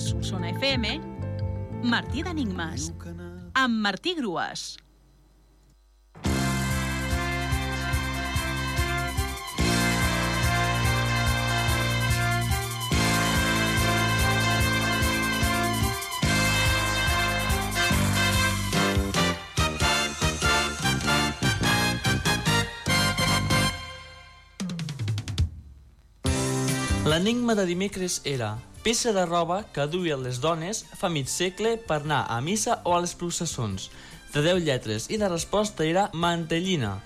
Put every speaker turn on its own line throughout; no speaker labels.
Solsona FM, Martí d'Enigmes, amb Martí Grues.
L'enigma de dimecres era peça de roba que duien les dones fa mig segle per anar a missa o a les processons, de 10 lletres, i la resposta era mantellina.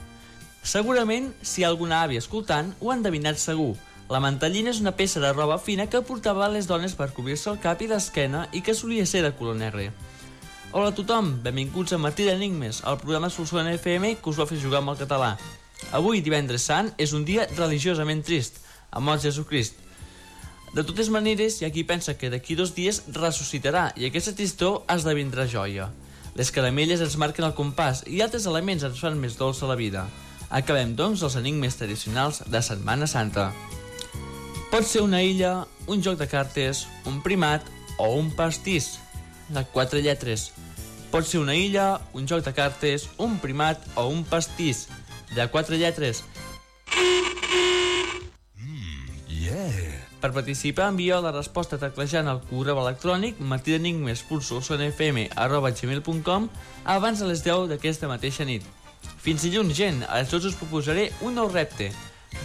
Segurament, si hi ha alguna àvia escoltant, ho ha endevinat segur. La mantellina és una peça de roba fina que portava les dones per cobrir-se el cap i l'esquena i que solia ser de color negre. Hola a tothom, benvinguts a Martí d'Enigmes, el programa Solsona FM que us va fer jugar amb el català. Avui, divendres sant, és un dia religiosament trist, a mort Jesucrist. De totes maneres, hi ha qui pensa que d'aquí dos dies ressuscitarà i aquesta tristor esdevindrà joia. Les caramelles ens marquen el compàs i altres elements ens fan més dolça la vida. Acabem, doncs, els enigmes tradicionals de Setmana Santa. Pot ser una illa, un joc de cartes, un primat o un pastís. De quatre lletres. Pot ser una illa, un joc de cartes, un primat o un pastís. De quatre lletres. Per participar, envia la resposta teclejant el correu electrònic martidenigmes.solsonfm.gmail.com abans de les 10 d'aquesta mateixa nit. Fins dilluns, gent, a 12 us proposaré un nou repte.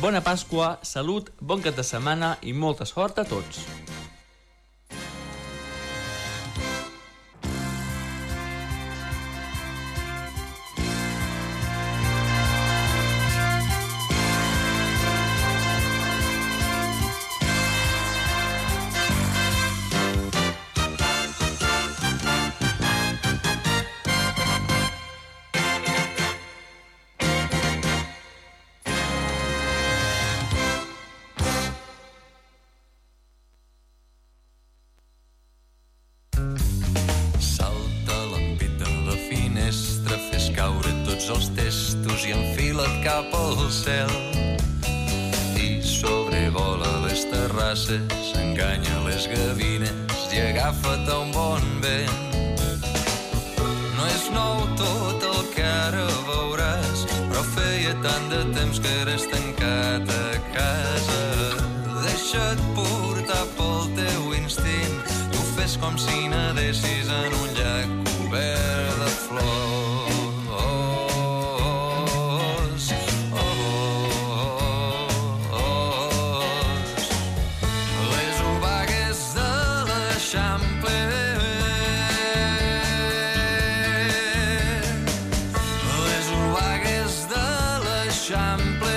Bona Pasqua, salut, bon cap de setmana i molta sort a tots.
Cel. I sobrevola les terrasses, enganya les gavines i agafa't un bon vent. No és nou tot el que ara veuràs, però feia tant de temps que eres tancat a casa. Deixa't portar pel teu instint, tu fes com si nedessis en un llac cobert de flors. champagne.